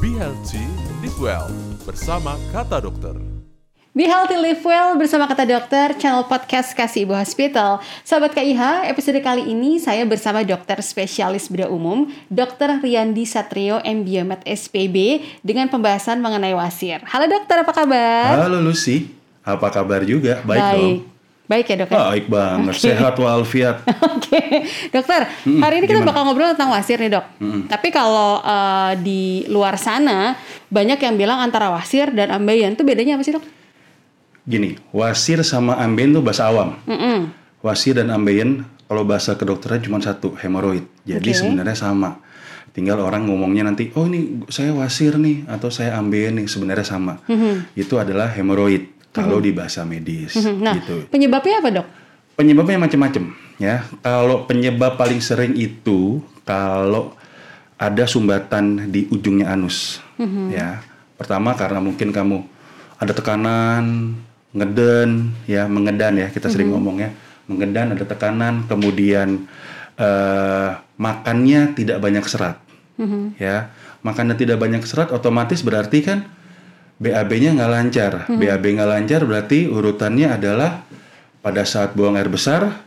Be Healthy, Live Well bersama Kata Dokter. Be Healthy Live Well bersama kata dokter channel podcast Kasih Ibu Hospital. Sahabat KIH, episode kali ini saya bersama dokter spesialis bedah umum, Dr. Riyandi Satrio MBiomed SPB dengan pembahasan mengenai wasir. Halo dokter, apa kabar? Halo Lucy, apa kabar juga? Baik, Baik. dong. Baik ya dok ya? Baik banget, Oke. sehat walafiat. Oke, dokter. Hari ini kita gimana? bakal ngobrol tentang wasir nih dok. Tapi kalau eh, di luar sana banyak yang bilang antara wasir dan ambeien tuh bedanya apa sih dok? Gini, wasir sama ambeien tuh bahasa awam. Mm-mm. Wasir dan ambeien kalau bahasa kedokteran cuma satu, hemoroid. Jadi Oke. sebenarnya sama. Tinggal orang ngomongnya nanti, oh ini saya wasir nih atau saya ambeien nih, sebenarnya sama. Itu adalah hemoroid kalau di bahasa medis. Nah, gitu. penyebabnya apa dok? Penyebabnya macam-macam ya. Kalau penyebab paling sering itu kalau ada sumbatan di ujungnya anus ya. Pertama karena mungkin kamu ada tekanan, ngeden ya, mengedan ya kita sering ngomongnya, mengedan ada tekanan, kemudian eh, makannya tidak banyak serat. Ya, makannya tidak banyak serat otomatis berarti kan BAB-nya nggak lancar. BAB nggak lancar berarti urutannya adalah pada saat buang air besar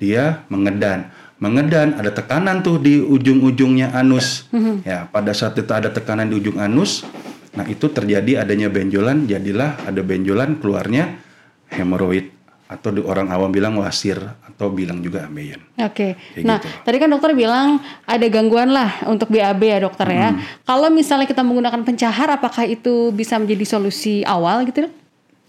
dia mengedan. Mengedan ada tekanan tuh di ujung-ujungnya anus. Ya, pada saat itu ada tekanan di ujung anus, nah itu terjadi adanya benjolan, jadilah ada benjolan keluarnya hemoroid atau di orang awam bilang wasir atau bilang juga ambeien. Oke. Kayak Nah, gitu. tadi kan dokter bilang ada gangguan lah untuk BAB ya dokter ya. Hmm. Kalau misalnya kita menggunakan pencahar, apakah itu bisa menjadi solusi awal gitu?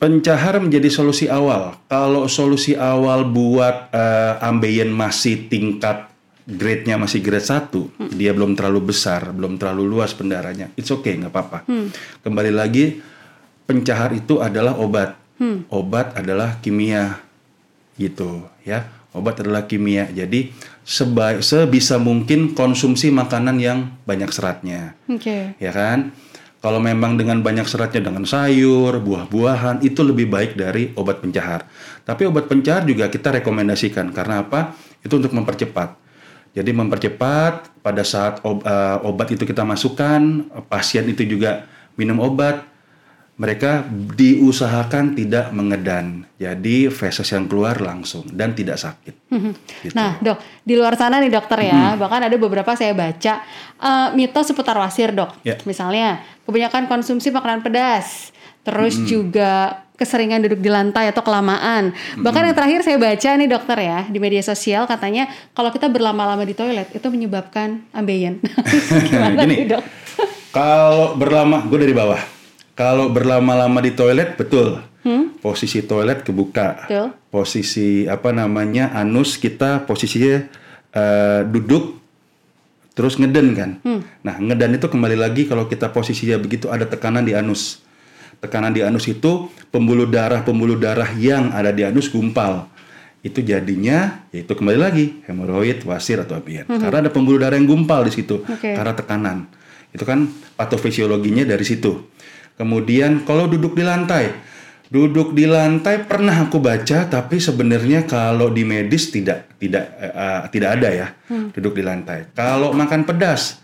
Pencahar menjadi solusi awal. Kalau solusi awal buat eh, ambeien masih tingkat grade-nya masih grade 1, dia belum terlalu besar, belum terlalu luas pendaranya. It's okay, nggak apa-apa. Kembali lagi, pencahar itu adalah obat. Obat adalah kimia, gitu ya. Obat adalah kimia. Jadi sebaik sebisa mungkin konsumsi makanan yang banyak seratnya Oke. ya kan? Kalau memang dengan banyak seratnya dengan sayur, buah-buahan itu lebih baik dari obat pencahar. Tapi obat pencahar juga kita rekomendasikan karena apa? Itu untuk mempercepat. Jadi mempercepat pada saat ob- eh, obat itu kita masukkan, pasien itu juga minum obat, mereka diusahakan tidak mengedan. Jadi feses yang keluar langsung dan tidak sakit. Gitu. Nah, dok, di luar sana nih dokter ya, bahkan ada beberapa saya baca eh, mitos seputar wasir dok. Ya. Misalnya kebanyakan konsumsi makanan pedas, terus juga keseringan duduk di lantai atau kelamaan. Bahkan yang terakhir saya baca nih dokter ya di media sosial katanya kalau kita berlama-lama di toilet itu menyebabkan ambeien. Gimana Gini. nih dok? Kalau berlama, gue dari bawah. Kalau berlama-lama di toilet, betul. Posisi toilet kebuka. Betul. Posisi apa namanya anus kita posisinya eh, duduk, terus ngeden kan. Nah ngeden itu kembali lagi kalau kita posisinya begitu ada tekanan di anus. Tekanan di anus itu pembuluh darah pembuluh darah yang ada di anus gumpal. Itu jadinya yaitu kembali lagi hemoroid, wasir atau ambien. Karena ada pembuluh darah yang gumpal di situ Oke. karena tekanan. Itu kan patofisiologinya dari situ. Kemudian kalau duduk di lantai, duduk di lantai pernah aku baca tapi sebenarnya kalau di medis tidak tidak eh, tidak ada ya duduk di lantai. Kalau makan pedas,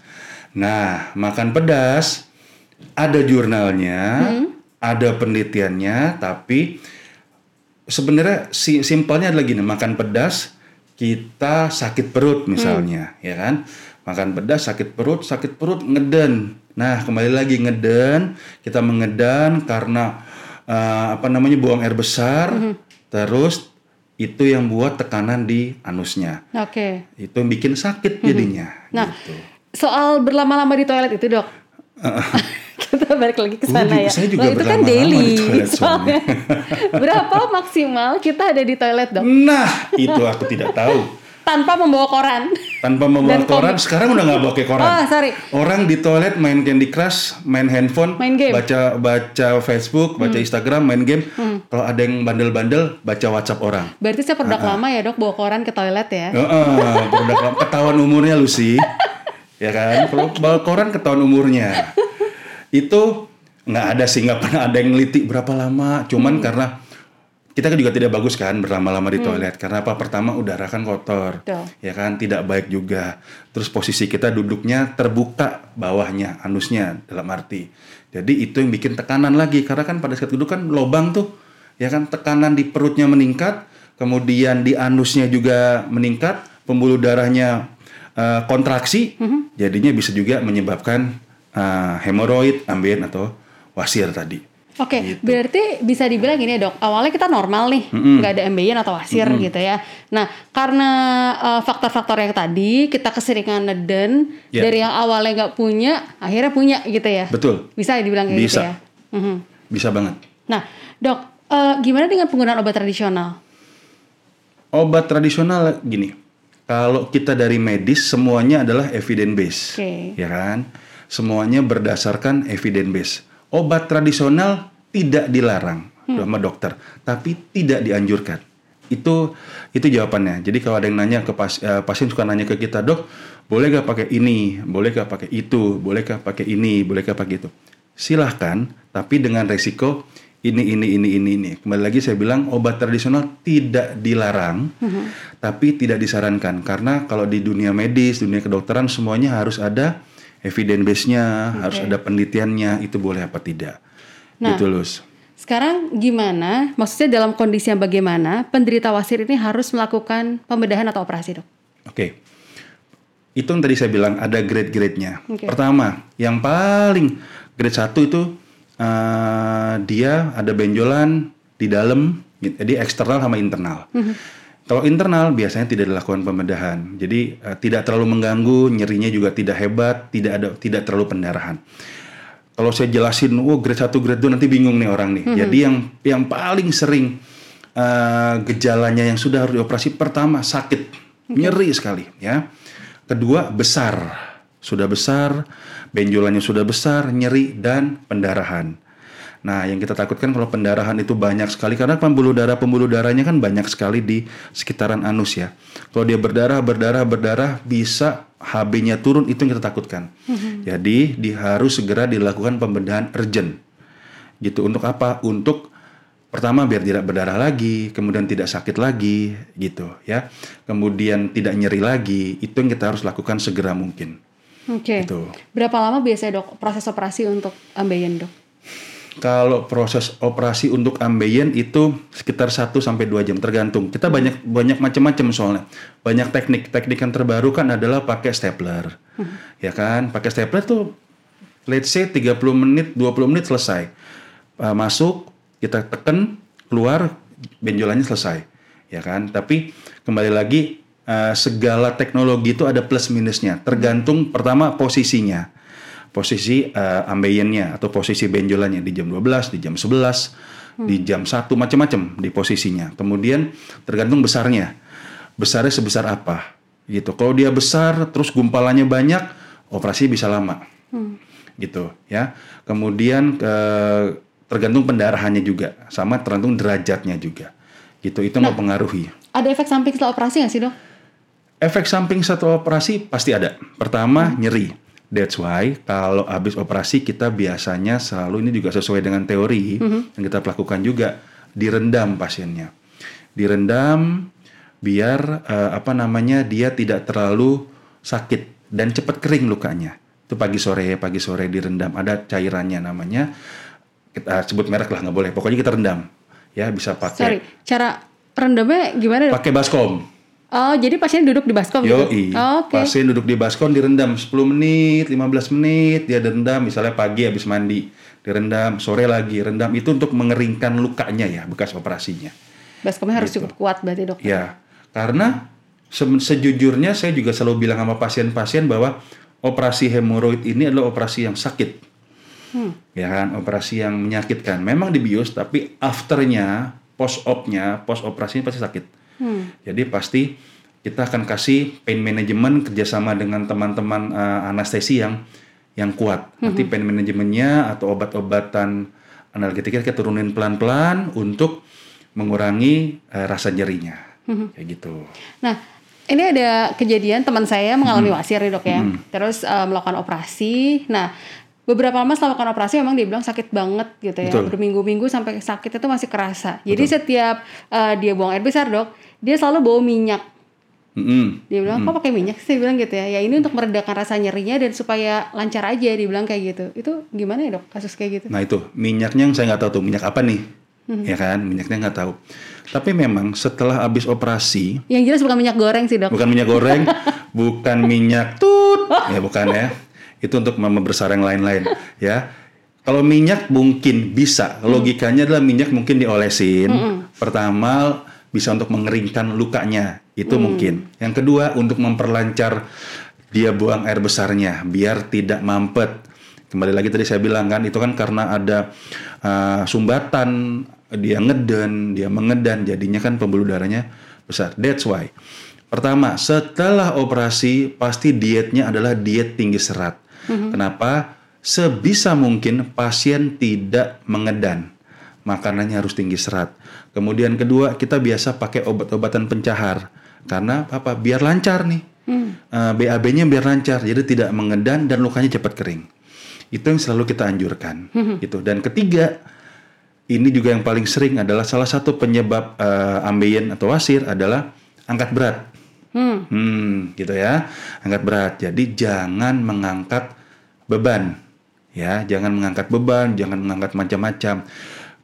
nah makan pedas ada jurnalnya, ada penelitiannya, tapi sebenarnya si simpelnya adalah gini, makan pedas kita sakit perut misalnya, ya kan? Makan pedas sakit perut, sakit perut ngeden. Nah, kembali lagi ngeden, kita mengedan karena eh, apa namanya buang air besar, terus itu yang buat tekanan di anusnya. Oke. Itu yang bikin sakit jadinya. Nah, gitu. soal berlama-lama di toilet itu dok. kita balik lagi ke sana ya. saya juga Loh, itu kan daily. di toilet soalnya. Berapa maksimal kita ada di toilet dok? Nah, itu aku tidak tahu. Tanpa membawa koran. Tanpa membawa Dan koran, komik. sekarang udah nggak pakai koran. Oh, sorry. Orang di toilet main Candy Crush, main handphone, Main game. Hmm. baca baca Facebook, baca Instagram, main game. Kalau ada yang bandel-bandel, baca WhatsApp orang. Berarti saya produk lama ya dok bawa koran ke toilet ya. Heeh, produk lama. ketahuan umurnya Lucy. ya kan? Kalau bawa koran ketahuan umurnya. Itu nggak ada sih, nggak pernah ada yang neliti berapa lama. Cuman karena kita kan juga tidak bagus kan berlama-lama di toilet karena apa? Pertama udara kan kotor, Betul. ya kan tidak baik juga. Terus posisi kita duduknya terbuka bawahnya, anusnya dalam arti. Jadi itu yang bikin tekanan lagi karena kan pada saat duduk kan lobang tuh, ya kan tekanan di perutnya meningkat, kemudian di anusnya juga meningkat, pembuluh darahnya eh, kontraksi, jadinya bisa juga menyebabkan eh, hemoroid, ambien atau wasir tadi. Oke, Gitu. berarti bisa dibilang gini ya dok, awalnya kita normal nih, nggak ada ambeien atau wasir gitu ya. Nah, karena uh, faktor-faktor yang tadi, kita keseringan neden, Ya. dari yang awalnya nggak punya, akhirnya punya gitu ya. Betul. Bisa dibilang kayak gitu Bisa. ya. Mhm. Bisa banget. Nah, dok, eh, gimana dengan penggunaan obat tradisional? Obat tradisional gini, kalau kita dari medis semuanya adalah evidence base, Oke. ya kan? Semuanya berdasarkan evidence base. Obat tradisional tidak dilarang sama dokter, tapi tidak dianjurkan. Itu itu jawabannya. Jadi kalau ada yang nanya ke pas, eh, pasien suka nanya ke kita, dok, boleh gak pakai ini, boleh gak pakai itu, boleh gak pakai ini, boleh gak pakai itu. Silahkan, tapi dengan resiko ini ini ini ini ini. Kembali lagi saya bilang obat tradisional tidak dilarang, tapi tidak disarankan karena kalau di dunia medis, dunia kedokteran semuanya harus ada evidence base-nya, harus ada penelitiannya, itu boleh apa tidak. Nah. Gitu, Lus. Sekarang gimana? Maksudnya dalam kondisi yang bagaimana penderita wasir ini harus melakukan pembedahan atau operasi dok? Oke. Itu yang tadi saya bilang ada grade-grade-nya. Oke. Pertama, yang paling grade 1 itu eh, dia ada benjolan di dalam, jadi eksternal sama internal. Kalau internal biasanya tidak dilakukan pembedahan. Jadi eh, tidak terlalu mengganggu, nyerinya juga tidak hebat, tidak ada tidak terlalu pendarahan. Kalau saya jelasin, oh grade 1, grade 2 nanti bingung nih orang nih. Jadi yang yang paling sering eh, gejalanya yang sudah harus dioperasi pertama sakit, nyeri sekali ya. Kedua besar, sudah besar, benjolannya sudah besar, nyeri dan pendarahan. Nah, yang kita takutkan kalau pendarahan itu banyak sekali karena pembuluh darah pembuluh darahnya kan banyak sekali di sekitaran anus ya. Kalau dia berdarah, berdarah, berdarah bisa HB-nya turun itu yang kita takutkan. Jadi, di harus segera dilakukan pembedahan urgent. Gitu untuk apa? Untuk pertama biar tidak berdarah lagi, kemudian tidak sakit lagi gitu ya. Kemudian tidak nyeri lagi, itu yang kita harus lakukan segera mungkin. Oke. Gitu. Berapa lama biasanya dok proses operasi untuk ambeien dok? Kalau proses operasi untuk ambeien itu sekitar 1 sampai 2 jam tergantung. Kita banyak banyak macam-macam soalnya. Banyak teknik. Teknik yang terbaru kan adalah pakai stapler. Ya kan? Pakai stapler tuh let's say 30 menit, 20 menit selesai. Uh, masuk, kita tekan, keluar benjolannya selesai. Ya kan? Tapi kembali lagi uh, segala teknologi itu ada plus minusnya. Tergantung pertama posisinya posisi uh, ambeiennya atau posisi benjolannya di jam 12, di jam 11, di jam 1 macam-macam di posisinya. Kemudian tergantung besarnya. Besarnya sebesar apa? Gitu. Kalau dia besar terus gumpalannya banyak, operasi bisa lama. Gitu ya. Kemudian ke tergantung pendarahannya juga sama tergantung derajatnya juga. Gitu. Itu mempengaruhi. Ada efek samping setelah operasi nggak sih dok? Efek samping satu operasi pasti ada. Pertama nyeri. That's why kalau habis operasi kita biasanya selalu ini juga sesuai dengan teori yang kita lakukan juga direndam pasiennya. Direndam biar eh, apa namanya dia tidak terlalu sakit dan cepat kering lukanya. Itu pagi sore pagi sore direndam ada cairannya namanya kita sebut merek lah nggak boleh. Pokoknya kita rendam ya bisa Sorry, pakai cara rendamnya gimana pakai baskom. Oh, jadi pasien duduk di baskom gitu? Yoi. Oh, Oke. Pasien duduk di baskom direndam 10 menit, 15 menit dia direndam misalnya pagi habis mandi direndam, sore lagi rendam itu untuk mengeringkan lukanya ya bekas operasinya. Baskomnya harus Gitu. cukup kuat berarti dok? Ya, karena se- sejujurnya saya juga selalu bilang sama pasien-pasien bahwa operasi hemoroid ini adalah operasi yang sakit. Ya kan, operasi yang menyakitkan. Memang dibius tapi afternya, post opnya, post operasinya pasti sakit. Jadi pasti kita akan kasih pain management kerjasama dengan teman-teman eh, anestesi yang yang kuat. Nanti pain manajemennya atau obat-obatan analgetika kita turunin pelan-pelan untuk mengurangi eh, rasa nyerinya. Kayak gitu. Nah, ini ada kejadian teman saya mengalami Hmm. wasir nih dok ya. Terus eh, melakukan operasi. Nah, beberapa setelah melakukan operasi memang dia bilang sakit banget gitu ya. Betul. Berminggu-minggu sampai sakit itu masih kerasa. Jadi setiap uh, dia buang air besar, Dok, dia selalu bawa minyak. Mm-mm. Dia bilang, kok pakai minyak sih? Dia bilang gitu ya. Ya ini untuk meredakan rasa nyerinya dan supaya lancar aja. Dia bilang kayak gitu. Itu gimana ya dok kasus kayak gitu? Nah itu minyaknya yang saya nggak tahu tuh minyak apa nih, Hmm. ya kan minyaknya nggak tahu. Tapi memang setelah habis operasi Yang jelas bukan minyak goreng sih dok. bukan minyak goreng, bukan minyak tut, ya bukan ya. Itu untuk mama besar yang lain-lain, ya. Kalau minyak mungkin bisa, logikanya adalah minyak mungkin diolesin. Pertama bisa untuk mengeringkan lukanya, itu mungkin. Yang kedua untuk memperlancar dia buang air besarnya, biar tidak mampet. Kembali lagi tadi saya bilang kan, itu kan karena ada uh, sumbatan, dia ngeden, dia mengedan, jadinya kan pembuluh darahnya besar. That's why. Pertama, setelah operasi pasti dietnya adalah diet tinggi serat. Kenapa? Sebisa mungkin pasien tidak mengedan. Makanannya harus tinggi serat. Kemudian kedua, kita biasa pakai obat-obatan pencahar. Karena apa? Biar lancar nih. Eh, BAB-nya biar lancar, jadi tidak mengedan dan lukanya cepat kering. Itu yang selalu kita anjurkan. Gitu. Dan ketiga, ini juga yang paling sering adalah salah satu penyebab eh, ambeien atau wasir adalah angkat berat. Hmm. Hmm, gitu ya. Angkat berat. Jadi jangan mengangkat beban. Ya, jangan mengangkat beban, jangan mengangkat macam-macam.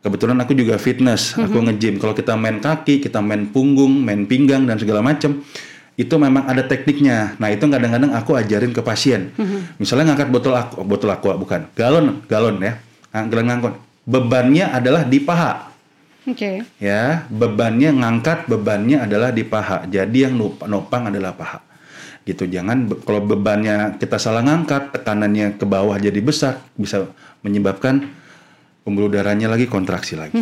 Kebetulan aku juga fitness, aku nge-gym. Kalau kita main kaki, kita main punggung, main pinggang dan segala macam, itu memang ada tekniknya. Nah, itu kadang-kadang aku ajarin ke pasien. Misalnya ngangkat botol aku, botol aku bukan, galon, galon ya. Galon ngangkut. Bebannya adalah di paha Oke. ya bebannya ngangkat bebannya adalah di paha. Jadi yang nopang adalah paha. Gitu jangan be- kalau bebannya kita salah ngangkat tekanannya ke bawah jadi besar bisa menyebabkan pembuluh darahnya lagi kontraksi lagi.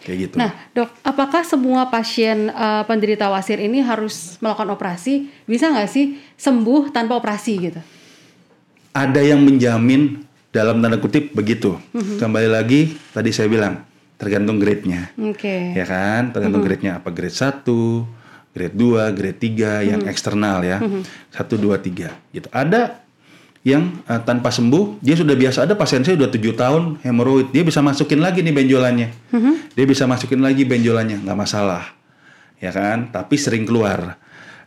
Kayak gitu. Nah dok, apakah semua pasien uh, penderita wasir ini harus melakukan operasi? Bisa nggak sih sembuh tanpa operasi gitu? ada yang menjamin dalam tanda kutip begitu. Kembali lagi tadi saya bilang tergantung grade-nya. Oke. ya kan? Tergantung grade-nya apa? Grade 1 grade 2 grade 3 yang eksternal ya. 1 2 3 gitu. Ada yang eh, tanpa sembuh dia sudah biasa. Ada pasien saya udah tujuh tahun hemoroid. Dia bisa masukin lagi nih benjolannya. Dia bisa masukin lagi benjolannya. Nggak masalah. Ya kan? Tapi sering keluar.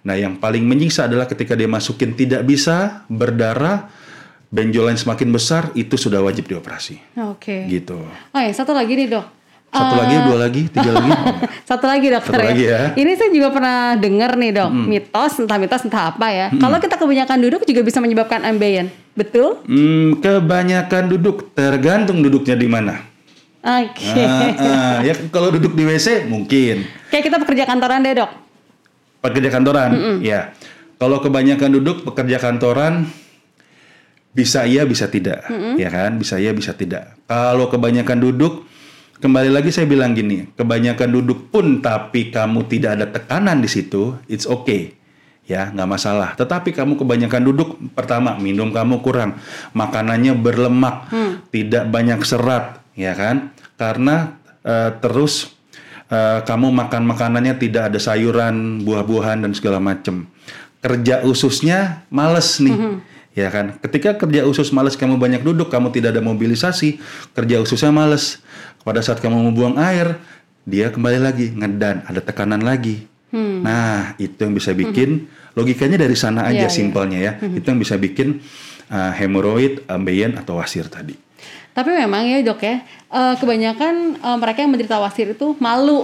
Nah yang paling menyiksa adalah ketika dia masukin tidak bisa berdarah benjolan semakin besar itu sudah wajib dioperasi. Oke. gitu. Oh ya satu lagi nih dok. Satu lagi dua lagi tiga lagi Satu lagi dokter Satu lagi ya. Ini saya juga pernah dengar nih dok, mitos entah mitos entah apa ya. Kalau kita kebanyakan duduk juga bisa menyebabkan ambeien, betul? Hmm, kebanyakan duduk tergantung duduknya di mana. Oke. Ah, ah, ya kalau duduk di WC mungkin. Kayak kita pekerja kantoran deh dok. Pekerja kantoran, ya. Kalau kebanyakan duduk pekerja kantoran bisa iya bisa tidak, ya kan? Bisa iya bisa tidak. Kalau kebanyakan duduk kembali lagi saya bilang gini, kebanyakan duduk pun tapi kamu tidak ada tekanan di situ, it's okay. Ya, nggak masalah. Tetapi kamu kebanyakan duduk, pertama minum kamu kurang, makanannya berlemak, tidak banyak serat, ya kan? Karena eh, terus eh, kamu makan makanannya tidak ada sayuran, buah-buahan dan segala macam. Kerja ususnya males nih. Ya kan, ketika kerja usus males kamu banyak duduk, kamu tidak ada mobilisasi, kerja ususnya males. Pada saat kamu mau buang air, dia kembali lagi ngedan, ada tekanan lagi. Nah, itu yang bisa bikin logikanya dari sana aja Iya, iya. simpelnya ya. Itu yang bisa bikin uh, hemoroid, ambeien atau wasir tadi. Tapi memang ya dok ya, eh, kebanyakan eh, mereka yang menderita wasir itu malu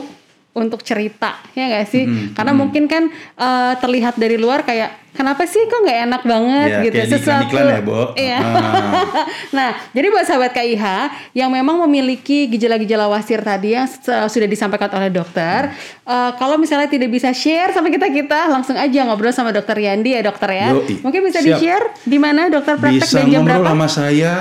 untuk cerita, ya nggak sih? Karena mungkin kan eh, terlihat dari luar kayak kenapa sih kok nggak enak banget Ya, gitu kayak di iklan-iklan ya, Bo. Iya. Ah. nah, jadi buat sahabat KIH yang memang memiliki gejala-gejala wasir tadi yang sudah disampaikan oleh dokter, eh, kalau misalnya tidak bisa share sama kita kita langsung aja ngobrol sama dokter Yandi ya dokter ya. Yoi. Mungkin bisa Siap. di share di mana dokter praktek Bisa dan jam ngobrol berapa? sama saya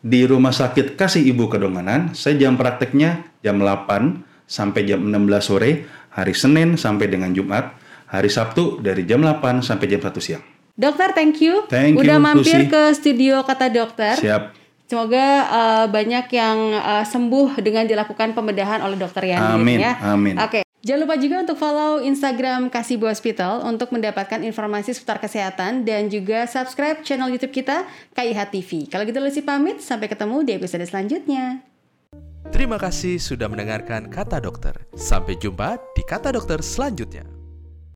di Rumah Sakit Kasih Ibu Kedonganan. Saya jam prakteknya jam 8 sampai jam 16 sore, hari Senin sampai dengan Jumat, hari Sabtu dari jam 8 sampai jam 1 siang. Dokter, thank you. Thank Udah you, mampir Lucy. ke studio kata dokter. Siap. Semoga uh, banyak yang uh, sembuh dengan dilakukan pembedahan oleh dokter Yani. Amin. Ya. Amin. Oke. Okay. Jangan lupa juga untuk follow Instagram Kasibu Hospital untuk mendapatkan informasi seputar kesehatan dan juga subscribe channel YouTube kita KIH TV. Kalau gitu Lucy pamit, sampai ketemu di episode selanjutnya. Terima kasih sudah mendengarkan Kata Dokter. Sampai jumpa di Kata Dokter selanjutnya.